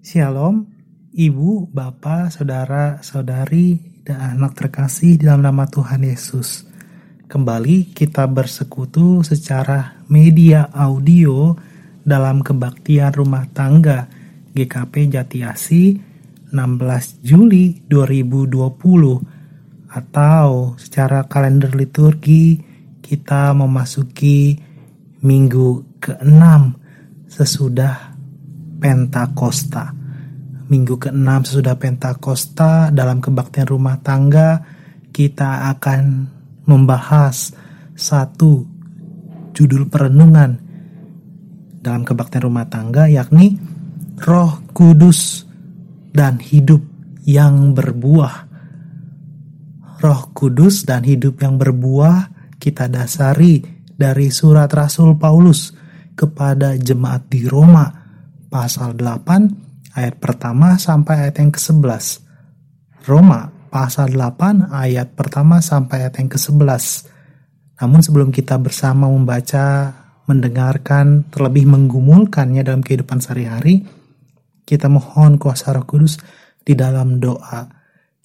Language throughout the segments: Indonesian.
Shalom, Ibu, Bapak, Saudara, Saudari, dan anak terkasih dalam nama Tuhan Yesus. Kembali kita bersekutu secara media audio dalam kebaktian rumah tangga GKP Jatiasi 16 Juli 2020 atau secara kalender liturgi kita memasuki minggu ke-6 sesudah Pentakosta. Minggu ke-6 sesudah Pentakosta dalam kebaktian rumah tangga kita akan membahas satu judul perenungan dalam kebaktian rumah tangga yakni Roh Kudus dan hidup yang berbuah. Roh Kudus dan hidup yang berbuah kita dasari dari surat Rasul Paulus kepada jemaat di Roma pasal 8 ayat pertama sampai ayat yang ke-11. Roma pasal 8 ayat pertama sampai ayat yang ke-11. Namun sebelum kita bersama membaca, mendengarkan, terlebih menggumulkannya dalam kehidupan sehari-hari, kita mohon kuasa roh kudus di dalam doa.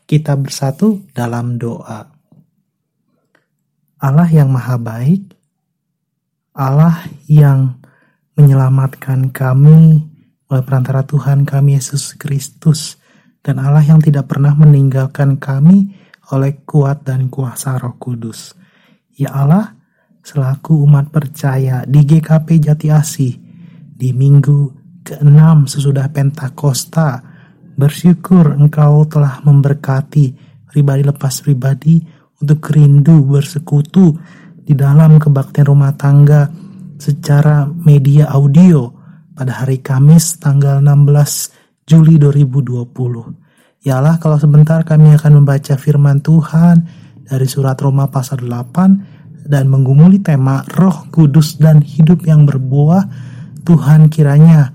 Kita bersatu dalam doa. Allah yang maha baik, Allah yang menyelamatkan kami oleh perantara Tuhan kami Yesus Kristus dan Allah yang tidak pernah meninggalkan kami oleh kuat dan kuasa Roh Kudus. Ya Allah, selaku umat percaya di GKP Jati Asih di minggu ke-6 sesudah Pentakosta, bersyukur Engkau telah memberkati pribadi lepas pribadi untuk rindu bersekutu di dalam kebaktian rumah tangga secara media audio pada hari Kamis tanggal 16 Juli 2020. Yalah kalau sebentar kami akan membaca firman Tuhan dari surat Roma pasal 8 dan menggumuli tema roh kudus dan hidup yang berbuah Tuhan kiranya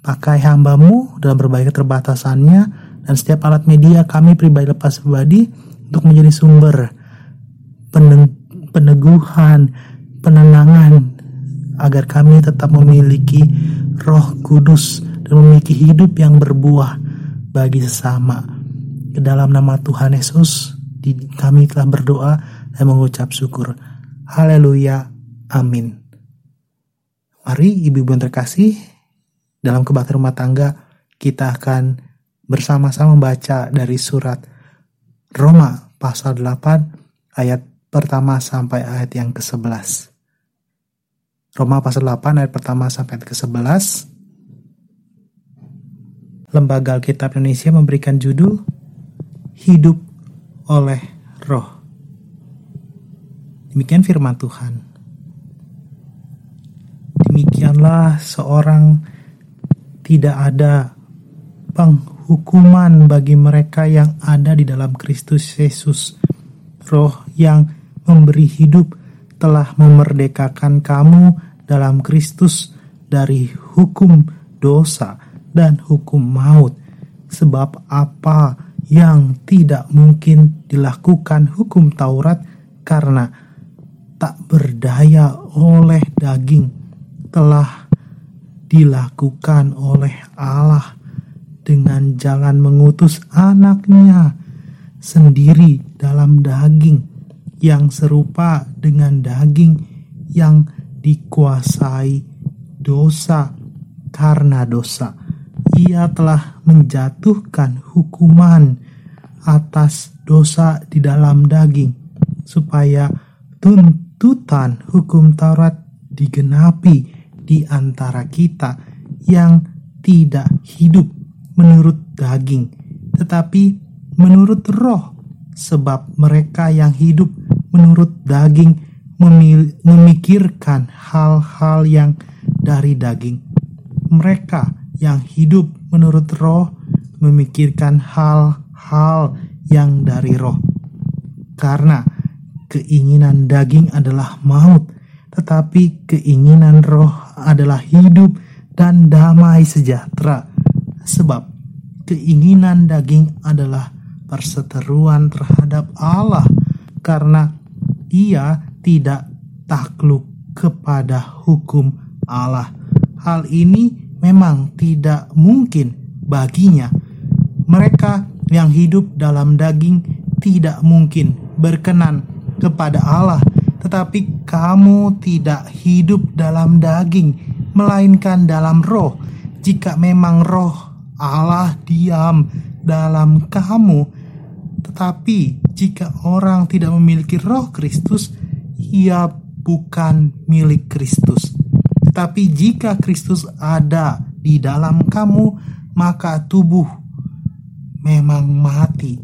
pakai hambamu dalam berbagai keterbatasannya dan setiap alat media kami pribadi lepas pribadi untuk menjadi sumber peneguhan, penenangan agar kami tetap memiliki roh kudus dan memiliki hidup yang berbuah bagi sesama. Ke dalam nama Tuhan Yesus, kami telah berdoa dan mengucap syukur. Haleluya. Amin. Mari ibu-ibu yang terkasih, dalam kebaktian rumah tangga, kita akan bersama-sama membaca dari surat Roma pasal 8 ayat pertama sampai ayat yang ke-11. Roma pasal 8 ayat pertama sampai ayat ke-11. Lembaga Alkitab Indonesia memberikan judul Hidup oleh Roh. Demikian firman Tuhan. Demikianlah seorang tidak ada penghukuman bagi mereka yang ada di dalam Kristus Yesus. Roh yang memberi hidup telah memerdekakan kamu dalam Kristus dari hukum dosa dan hukum maut. Sebab apa yang tidak mungkin dilakukan hukum Taurat karena tak berdaya oleh daging telah dilakukan oleh Allah dengan jalan mengutus anaknya sendiri dalam daging yang serupa dengan daging yang dikuasai dosa karena dosa. Ia telah menjatuhkan hukuman atas dosa di dalam daging supaya tuntutan hukum Taurat digenapi di antara kita yang tidak hidup menurut daging tetapi menurut roh sebab mereka yang hidup menurut daging memikirkan hal-hal yang dari daging. Mereka yang hidup menurut roh memikirkan hal-hal yang dari roh. Karena keinginan daging adalah maut, tetapi keinginan roh adalah hidup dan damai sejahtera. Sebab keinginan daging adalah perseteruan terhadap Allah karena ia tidak takluk kepada hukum Allah. Hal ini memang tidak mungkin baginya. Mereka yang hidup dalam daging tidak mungkin berkenan kepada Allah, tetapi kamu tidak hidup dalam daging, melainkan dalam roh. Jika memang roh Allah diam dalam kamu, tetapi jika orang tidak memiliki roh Kristus, ia bukan milik Kristus. Tetapi jika Kristus ada di dalam kamu, maka tubuh memang mati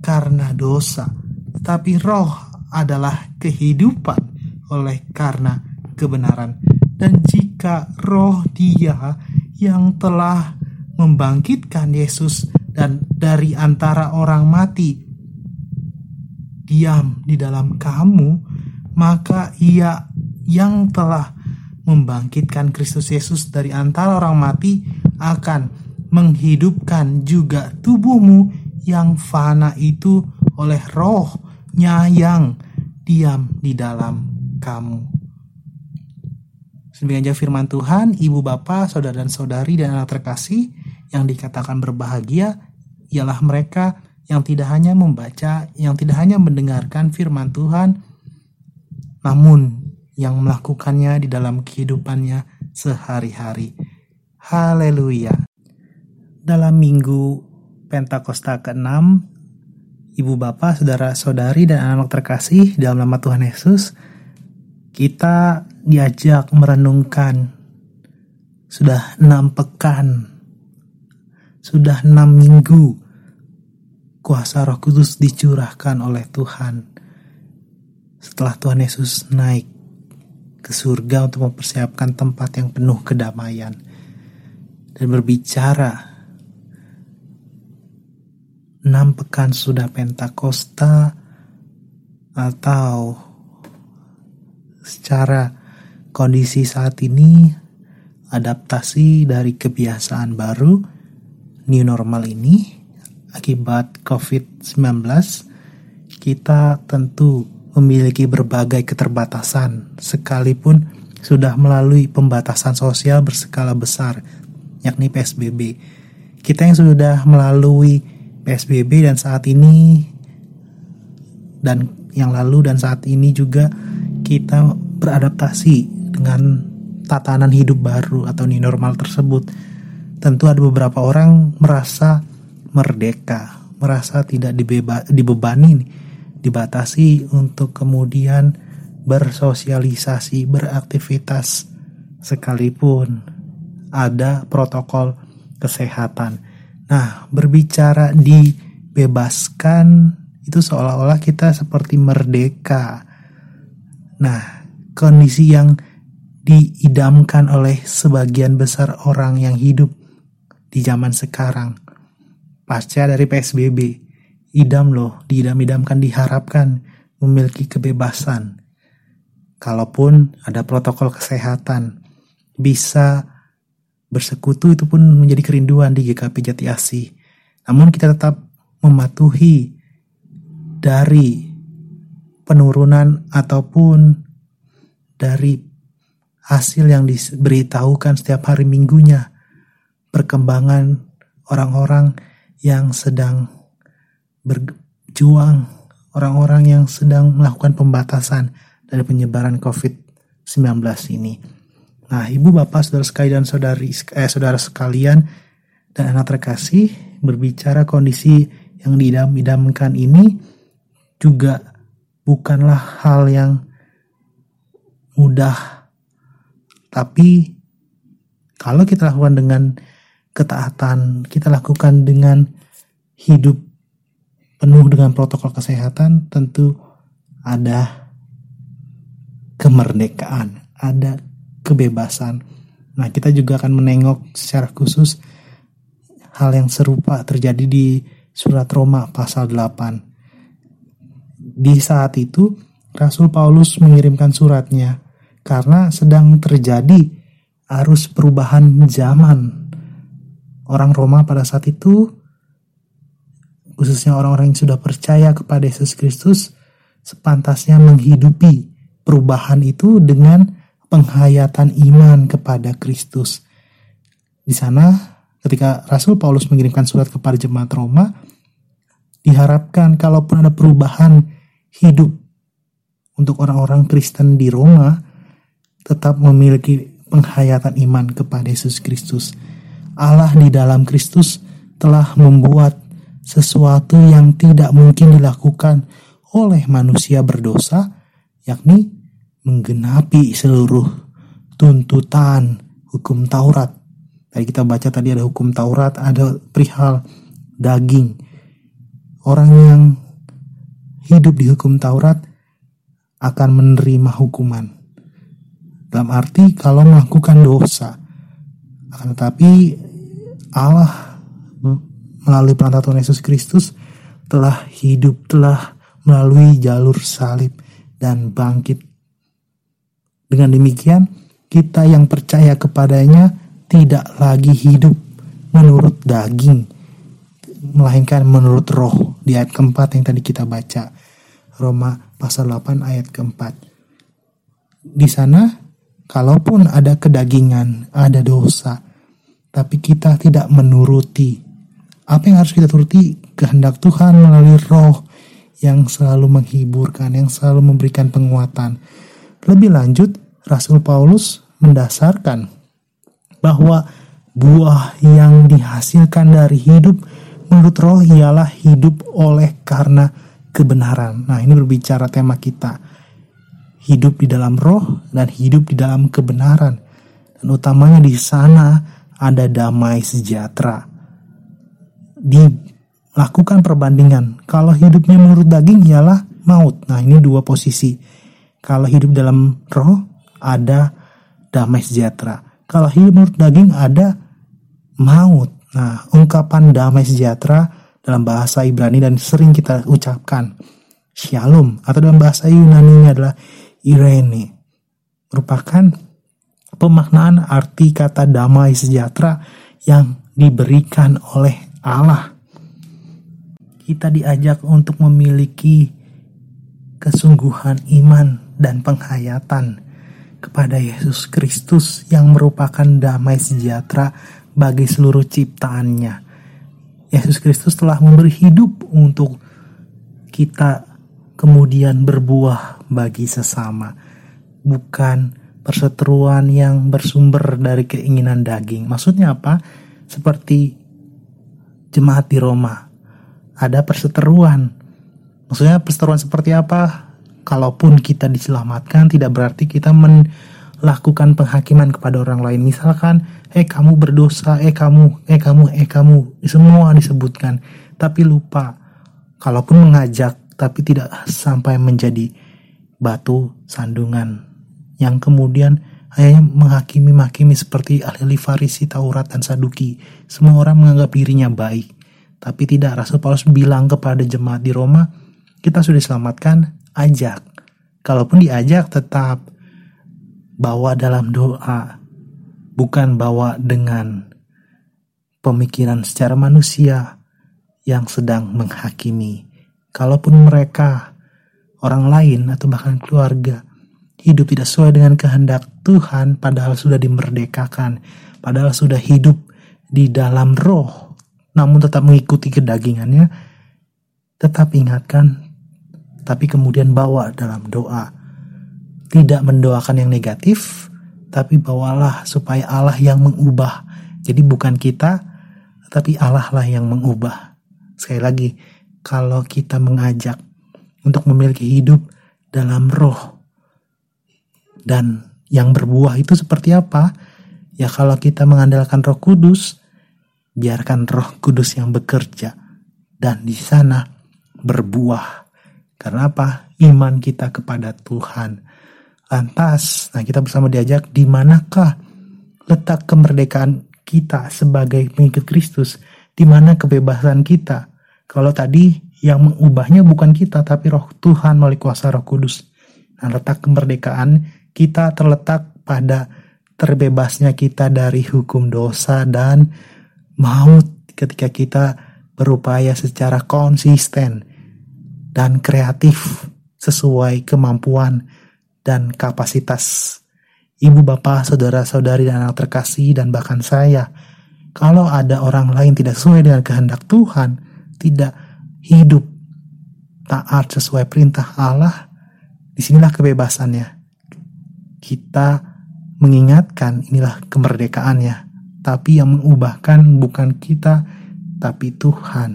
karena dosa, tapi roh adalah kehidupan oleh karena kebenaran. Dan jika roh dia yang telah membangkitkan Yesus dan dari antara orang mati diam di dalam kamu, maka ia yang telah membangkitkan Kristus Yesus dari antara orang mati akan menghidupkan juga tubuhmu yang fana itu oleh rohnya yang diam di dalam kamu. Demikian firman Tuhan, ibu bapak, saudara dan saudari dan anak terkasih yang dikatakan berbahagia ialah mereka yang tidak hanya membaca, yang tidak hanya mendengarkan firman Tuhan, namun yang melakukannya di dalam kehidupannya sehari-hari. Haleluya dalam minggu Pentakosta ke-6, Ibu Bapak, Saudara-saudari, dan anak terkasih dalam nama Tuhan Yesus, kita diajak merenungkan sudah enam pekan, sudah enam minggu kuasa roh kudus dicurahkan oleh Tuhan. Setelah Tuhan Yesus naik ke surga untuk mempersiapkan tempat yang penuh kedamaian dan berbicara enam pekan sudah Pentakosta atau secara kondisi saat ini adaptasi dari kebiasaan baru new normal ini akibat COVID-19 kita tentu memiliki berbagai keterbatasan sekalipun sudah melalui pembatasan sosial berskala besar yakni PSBB. Kita yang sudah melalui PSBB dan saat ini dan yang lalu dan saat ini juga kita beradaptasi dengan tatanan hidup baru atau new normal tersebut. Tentu ada beberapa orang merasa merdeka, merasa tidak dibeba, dibebani, dibatasi untuk kemudian bersosialisasi, beraktivitas sekalipun ada protokol kesehatan. Nah, berbicara dibebaskan itu seolah-olah kita seperti merdeka. Nah, kondisi yang diidamkan oleh sebagian besar orang yang hidup di zaman sekarang. Pasca dari PSBB idam loh diidam-idamkan diharapkan memiliki kebebasan. Kalaupun ada protokol kesehatan bisa bersekutu itu pun menjadi kerinduan di GKP Jati Asih. Namun kita tetap mematuhi dari penurunan ataupun dari hasil yang diberitahukan setiap hari minggunya perkembangan orang-orang yang sedang berjuang, orang-orang yang sedang melakukan pembatasan dari penyebaran COVID-19 ini. Nah, ibu bapak, saudara sekali dan saudari, eh, saudara sekalian dan anak terkasih berbicara kondisi yang diidam-idamkan ini juga bukanlah hal yang mudah. Tapi kalau kita lakukan dengan ketaatan, kita lakukan dengan hidup penuh dengan protokol kesehatan, tentu ada kemerdekaan, ada kebebasan. Nah, kita juga akan menengok secara khusus hal yang serupa terjadi di surat Roma pasal 8. Di saat itu, Rasul Paulus mengirimkan suratnya karena sedang terjadi arus perubahan zaman. Orang Roma pada saat itu, khususnya orang-orang yang sudah percaya kepada Yesus Kristus, sepantasnya menghidupi perubahan itu dengan penghayatan iman kepada Kristus. Di sana ketika Rasul Paulus mengirimkan surat kepada jemaat Roma, diharapkan kalaupun ada perubahan hidup untuk orang-orang Kristen di Roma, tetap memiliki penghayatan iman kepada Yesus Kristus. Allah di dalam Kristus telah membuat sesuatu yang tidak mungkin dilakukan oleh manusia berdosa, yakni menggenapi seluruh tuntutan hukum Taurat. Tadi kita baca tadi ada hukum Taurat, ada perihal daging. Orang yang hidup di hukum Taurat akan menerima hukuman. Dalam arti kalau melakukan dosa. Akan tetapi Allah melalui perantara Tuhan Yesus Kristus telah hidup, telah melalui jalur salib dan bangkit. Dengan demikian, kita yang percaya kepadanya tidak lagi hidup menurut daging, melainkan menurut roh. Di ayat keempat yang tadi kita baca, Roma pasal 8 ayat keempat. Di sana, kalaupun ada kedagingan, ada dosa, tapi kita tidak menuruti. Apa yang harus kita turuti? Kehendak Tuhan melalui roh yang selalu menghiburkan, yang selalu memberikan penguatan. Lebih lanjut, Rasul Paulus mendasarkan bahwa buah yang dihasilkan dari hidup menurut roh ialah hidup oleh karena kebenaran. Nah, ini berbicara tema kita. Hidup di dalam roh dan hidup di dalam kebenaran. Dan utamanya di sana ada damai sejahtera. Dilakukan perbandingan. Kalau hidupnya menurut daging ialah maut. Nah, ini dua posisi. Kalau hidup dalam roh ada damai sejahtera. Kalau hidup menurut daging ada maut. Nah, ungkapan damai sejahtera dalam bahasa Ibrani dan sering kita ucapkan shalom atau dalam bahasa Yunani adalah irene merupakan pemaknaan arti kata damai sejahtera yang diberikan oleh Allah. Kita diajak untuk memiliki kesungguhan iman dan penghayatan kepada Yesus Kristus yang merupakan damai sejahtera bagi seluruh ciptaannya. Yesus Kristus telah memberi hidup untuk kita kemudian berbuah bagi sesama, bukan perseteruan yang bersumber dari keinginan daging. Maksudnya apa? Seperti jemaat di Roma, ada perseteruan. Maksudnya perseteruan seperti apa? Kalaupun kita diselamatkan, tidak berarti kita melakukan penghakiman kepada orang lain. Misalkan eh kamu berdosa, eh kamu, eh kamu, eh kamu, semua disebutkan. Tapi lupa, kalaupun mengajak tapi tidak sampai menjadi batu sandungan yang kemudian hanya menghakimi-makimi seperti ahli Farisi, Taurat, dan Saduki. Semua orang menganggap dirinya baik. Tapi tidak, Rasul Paulus bilang kepada jemaat di Roma, kita sudah diselamatkan, ajak. Kalaupun diajak tetap bawa dalam doa, bukan bawa dengan pemikiran secara manusia yang sedang menghakimi. Kalaupun mereka orang lain atau bahkan keluarga hidup tidak sesuai dengan kehendak Tuhan padahal sudah dimerdekakan, padahal sudah hidup di dalam roh, namun tetap mengikuti kedagingannya, tetap ingatkan, tapi kemudian bawa dalam doa. Tidak mendoakan yang negatif, tapi bawalah supaya Allah yang mengubah. Jadi bukan kita, tapi Allah lah yang mengubah. Sekali lagi, kalau kita mengajak untuk memiliki hidup dalam roh dan yang berbuah itu seperti apa? Ya kalau kita mengandalkan Roh Kudus, biarkan Roh Kudus yang bekerja dan di sana berbuah. Karena apa? Iman kita kepada Tuhan Lantas, nah kita bersama diajak di manakah letak kemerdekaan kita sebagai pengikut Kristus? Di mana kebebasan kita? Kalau tadi yang mengubahnya bukan kita tapi roh Tuhan melalui kuasa roh kudus. Nah letak kemerdekaan kita terletak pada terbebasnya kita dari hukum dosa dan maut ketika kita berupaya secara konsisten dan kreatif sesuai kemampuan dan kapasitas ibu bapak, saudara-saudari dan anak terkasih dan bahkan saya Kalau ada orang lain tidak sesuai dengan kehendak Tuhan, tidak hidup taat sesuai perintah Allah, di sinilah kebebasannya. Kita mengingatkan inilah kemerdekaannya, tapi yang mengubahkan bukan kita, tapi Tuhan.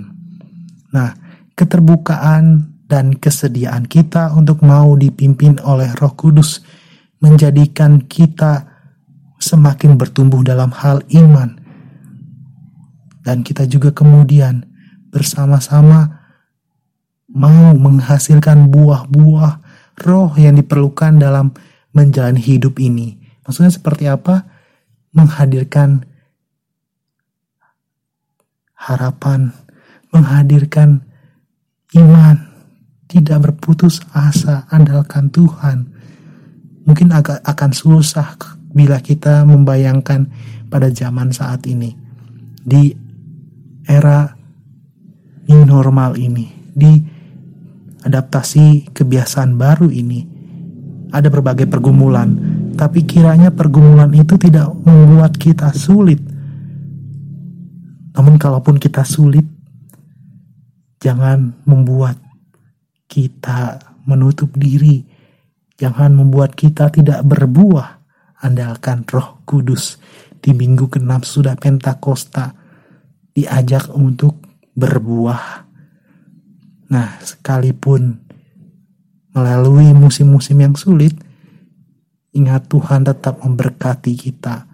Nah, keterbukaan dan kesediaan kita untuk mau dipimpin oleh Roh Kudus menjadikan kita semakin bertumbuh dalam hal iman. Dan kita juga kemudian bersama-sama mau menghasilkan buah-buah roh yang diperlukan dalam menjalani hidup ini. Maksudnya seperti apa? Menghadirkan harapan, menghadirkan iman, tidak berputus asa, andalkan Tuhan. Mungkin agak akan susah bila kita membayangkan pada zaman saat ini di era new normal ini di adaptasi kebiasaan baru ini ada berbagai pergumulan tapi kiranya pergumulan itu tidak membuat kita sulit namun kalaupun kita sulit jangan membuat kita menutup diri jangan membuat kita tidak berbuah andalkan roh kudus. Di minggu ke-6 sudah Pentakosta diajak untuk berbuah. Nah, sekalipun melalui musim-musim yang sulit, ingat Tuhan tetap memberkati kita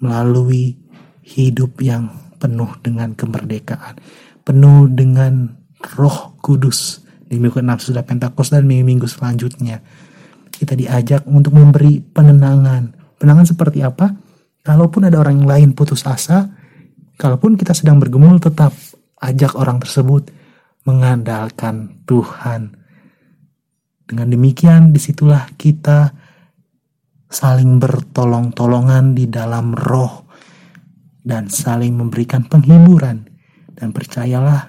melalui hidup yang penuh dengan kemerdekaan, penuh dengan roh kudus. Di minggu ke-6 sudah Pentakosta dan minggu-minggu selanjutnya kita diajak untuk memberi penenangan. Penenangan seperti apa? Kalaupun ada orang yang lain putus asa, kalaupun kita sedang bergumul tetap ajak orang tersebut mengandalkan Tuhan. Dengan demikian di situlah kita saling bertolong-tolongan di dalam roh dan saling memberikan penghiburan. Dan percayalah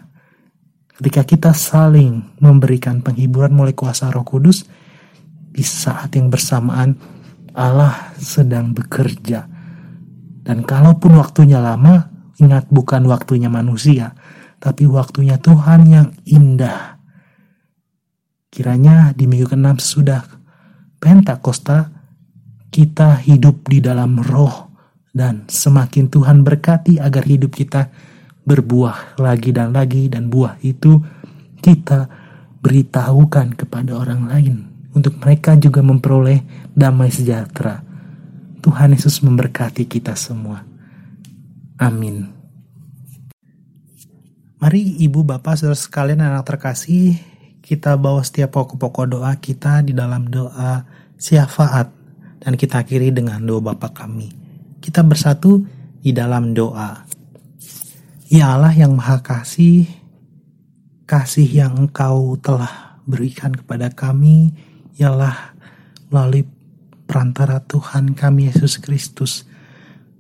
ketika kita saling memberikan penghiburan mulai kuasa roh kudus, di saat yang bersamaan Allah sedang bekerja. Dan kalaupun waktunya lama, ingat bukan waktunya manusia, tapi waktunya Tuhan yang indah. Kiranya di minggu ke-6 sudah Pentakosta, kita hidup di dalam roh dan semakin Tuhan berkati agar hidup kita berbuah lagi dan lagi dan buah itu kita beritahukan kepada orang lain untuk mereka juga memperoleh damai sejahtera. Tuhan Yesus memberkati kita semua. Amin. Mari ibu bapak saudara sekalian anak terkasih, kita bawa setiap pokok-pokok doa kita di dalam doa syafaat dan kita akhiri dengan doa Bapa kami. Kita bersatu di dalam doa. Ya Allah yang Maha Kasih, kasih yang Engkau telah berikan kepada kami, ialah melalui perantara Tuhan kami Yesus Kristus.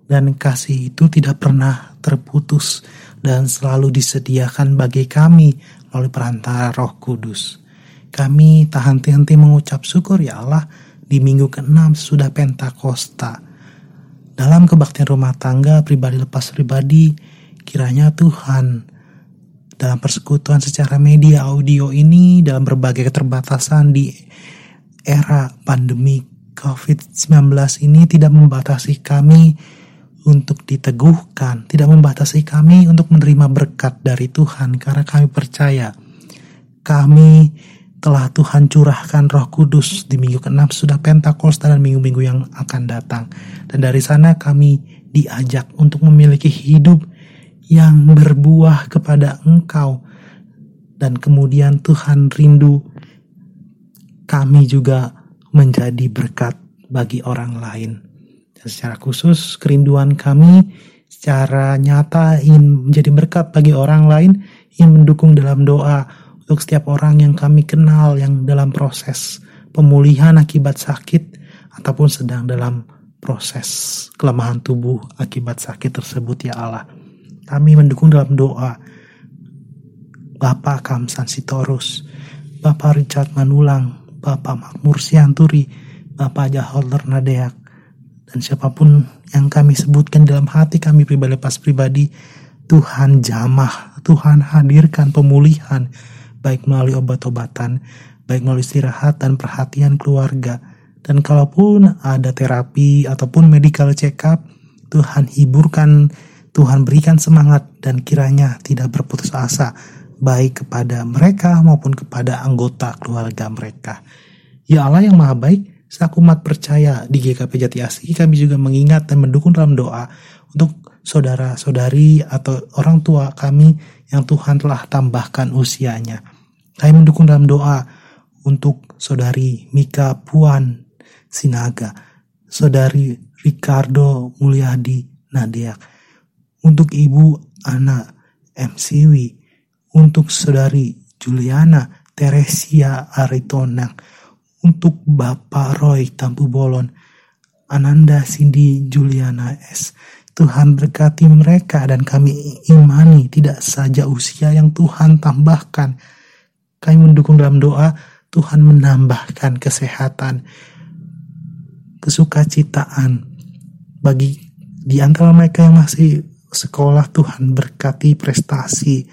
Dan kasih itu tidak pernah terputus dan selalu disediakan bagi kami melalui perantara roh kudus. Kami tak henti-henti mengucap syukur ya Allah di minggu ke-6 sudah Pentakosta. Dalam kebaktian rumah tangga pribadi lepas pribadi, kiranya Tuhan dalam persekutuan secara media audio ini dalam berbagai keterbatasan di era pandemi COVID-19 ini tidak membatasi kami untuk diteguhkan, tidak membatasi kami untuk menerima berkat dari Tuhan karena kami percaya kami telah Tuhan curahkan roh kudus di minggu ke-6 sudah Pentakosta dan minggu-minggu yang akan datang. Dan dari sana kami diajak untuk memiliki hidup yang berbuah kepada engkau. Dan kemudian Tuhan rindu kami juga menjadi berkat bagi orang lain. Dan secara khusus kerinduan kami secara nyata ingin menjadi berkat bagi orang lain, ingin mendukung dalam doa untuk setiap orang yang kami kenal yang dalam proses pemulihan akibat sakit ataupun sedang dalam proses kelemahan tubuh akibat sakit tersebut ya Allah. Kami mendukung dalam doa Bapak Kamsan Sitorus, Bapak Richard Manulang, Bapak Makmur Sianturi, Bapak Jaholder Nadeak, dan siapa pun yang kami sebutkan dalam hati kami pribadi lepas pribadi, Tuhan jamah, Tuhan hadirkan pemulihan, baik melalui obat-obatan, baik melalui istirahat dan perhatian keluarga. Dan kalaupun ada terapi ataupun medical check up, Tuhan hiburkan, Tuhan berikan semangat dan kiranya tidak berputus asa baik kepada mereka maupun kepada anggota keluarga mereka. Ya Allah yang maha baik, selaku umat percaya di GKP Jati Asih, kami juga mengingat dan mendukung dalam doa untuk saudara-saudari atau orang tua kami yang Tuhan telah tambahkan usianya. Kami mendukung dalam doa untuk saudari Mika Puan Sinaga, saudari Ricardo Mulyadi Nadeak, untuk ibu anak MCW, untuk saudari Juliana Teresia Aritonang, untuk Bapak Roy Tampu Bolon, Ananda Cindy Juliana S, Tuhan berkati mereka dan kami imani tidak saja usia yang Tuhan tambahkan. Kami mendukung dalam doa Tuhan menambahkan kesehatan, kesukacitaan bagi di antara mereka yang masih sekolah Tuhan berkati prestasi,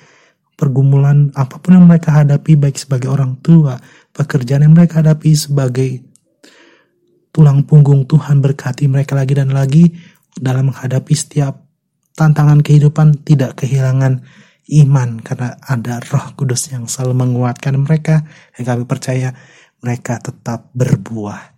pergumulan apa pun yang mereka hadapi baik sebagai orang tua, pekerjaan yang mereka hadapi sebagai tulang punggung Tuhan berkati mereka lagi dan lagi dalam menghadapi setiap tantangan kehidupan tidak kehilangan iman karena ada roh kudus yang selalu menguatkan mereka dan kami percaya mereka tetap berbuah.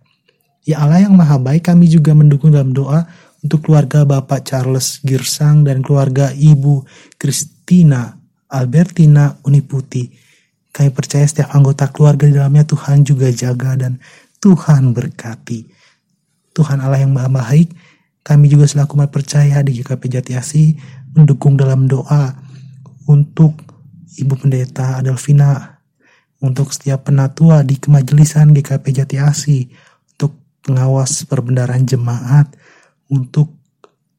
Ya Allah yang maha baik kami juga mendukung dalam doa untuk keluarga Bapak Charles Girsang dan keluarga Ibu Christina Albertina Uniputi. Kami percaya setiap anggota keluarga di dalamnya Tuhan juga jaga dan Tuhan berkati. Tuhan Allah yang maha baik, kami juga selaku umat percaya di GKP Jati Asih mendukung dalam doa untuk Ibu Pendeta Adelvina, untuk setiap penatua di kemajelisan GKP Jati Asih, untuk pengawas perbendaharaan jemaat, untuk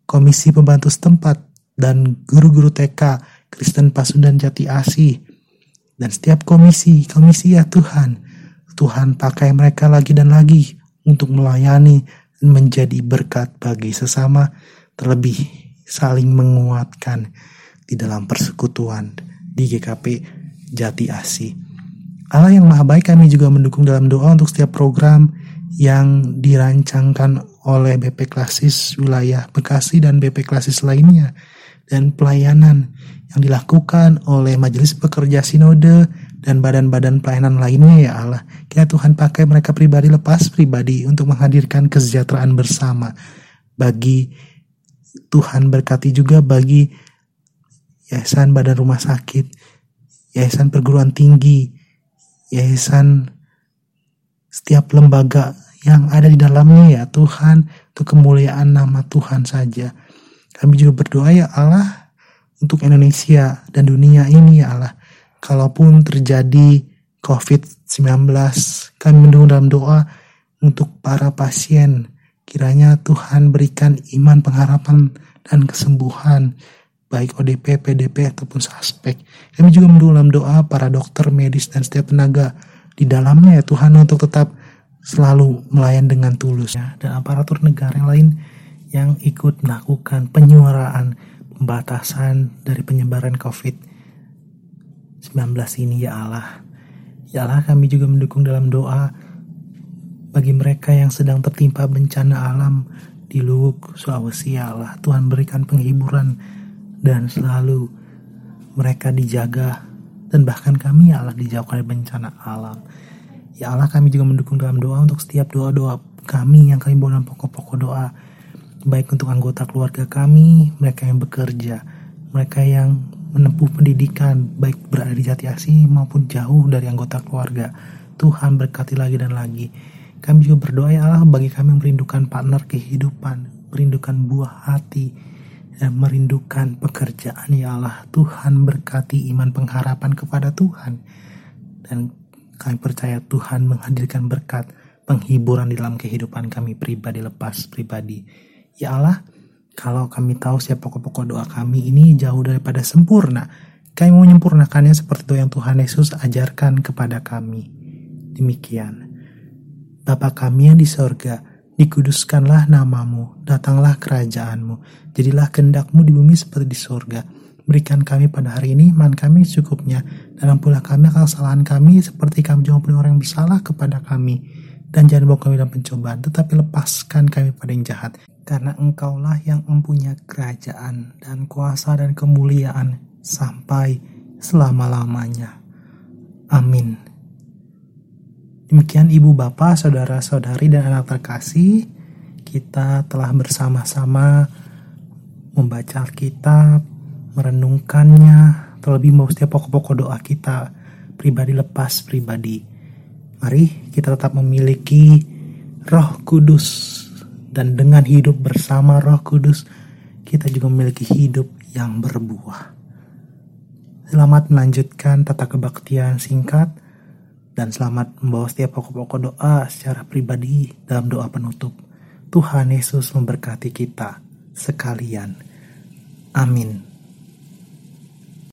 komisi pembantu setempat dan guru-guru TK Kristen Pasundan Jati Asih, dan setiap komisi, komisi ya Tuhan, Tuhan pakai mereka lagi dan lagi untuk melayani menjadi berkat bagi sesama, terlebih saling menguatkan di dalam persekutuan di GKP Jati Asi. Allah yang Maha Baik kami juga mendukung dalam doa untuk setiap program yang dirancangkan oleh BP Klasis wilayah Bekasi dan BP Klasis lainnya dan pelayanan yang dilakukan oleh Majelis Pekerja Sinode dan badan-badan pelayanan lainnya ya Allah. Kiranya Tuhan pakai mereka pribadi lepas pribadi untuk menghadirkan kesejahteraan bersama. Bagi Tuhan berkati juga bagi yayasan badan rumah sakit, yayasan perguruan tinggi, yayasan setiap lembaga yang ada di dalamnya ya Tuhan untuk kemuliaan nama Tuhan saja. Kami juga berdoa ya Allah untuk Indonesia dan dunia ini ya Allah kalaupun terjadi COVID-19, kami mendukung dalam doa untuk para pasien. Kiranya Tuhan berikan iman, pengharapan, dan kesembuhan, baik ODP, PDP, ataupun suspek. Kami juga mendukung dalam doa para dokter, medis, dan setiap tenaga di dalamnya ya Tuhan untuk tetap selalu melayan dengan tulus. Dan aparatur negara yang lain yang ikut melakukan penyuaraan pembatasan dari penyebaran COVID-19 ini ya Allah. Ya Allah kami juga mendukung dalam doa bagi mereka yang sedang tertimpa bencana alam di Luwuk, Sulawesi ya Allah. Tuhan berikan penghiburan dan selalu mereka dijaga dan bahkan kami ya Allah dijauhkan dari bencana alam. Ya Allah kami juga mendukung dalam doa untuk setiap doa-doa kami yang kami bawa dalam pokok-pokok doa baik untuk anggota keluarga kami, mereka yang bekerja, mereka yang menempuh pendidikan baik berada di Jati Asih maupun jauh dari anggota keluarga. Tuhan berkati lagi dan lagi. Kami juga berdoa ya Allah bagi kami yang merindukan partner kehidupan, merindukan buah hati, dan merindukan pekerjaan ya Allah. Tuhan berkati iman pengharapan kepada Tuhan. Dan kami percaya Tuhan menghadirkan berkat penghiburan di dalam kehidupan kami pribadi lepas pribadi. Ya Allah, kalau kami tahu siapa pokok-pokok doa kami ini jauh daripada sempurna, kami mau menyempurnakannya seperti itu yang Tuhan Yesus ajarkan kepada kami. Demikian. Bapa kami yang di sorga, Dikuduskanlah namamu, datanglah kerajaanmu, jadilah kehendakmu di bumi seperti di surga. Berikan kami pada hari ini man kami cukupnya, dan pula kami akan kesalahan kami seperti kami juga orang yang bersalah kepada kami. Dan jangan bawa kami dalam pencobaan, tetapi lepaskan kami pada yang jahat. Karena engkaulah yang mempunyai kerajaan dan kuasa dan kemuliaan sampai selama-lamanya. Amin. Demikian ibu bapak, saudara-saudari dan anak terkasih, kita telah bersama-sama membaca Alkitab, merenungkannya, terlebih mau setiap pokok-pokok doa kita pribadi lepas pribadi. Mari kita tetap memiliki roh kudus dan dengan hidup bersama roh kudus kita juga memiliki hidup yang berbuah. Selamat melanjutkan tata kebaktian singkat dan selamat membawa setiap pokok-pokok doa secara pribadi dalam doa penutup. Tuhan Yesus memberkati kita sekalian. Amin.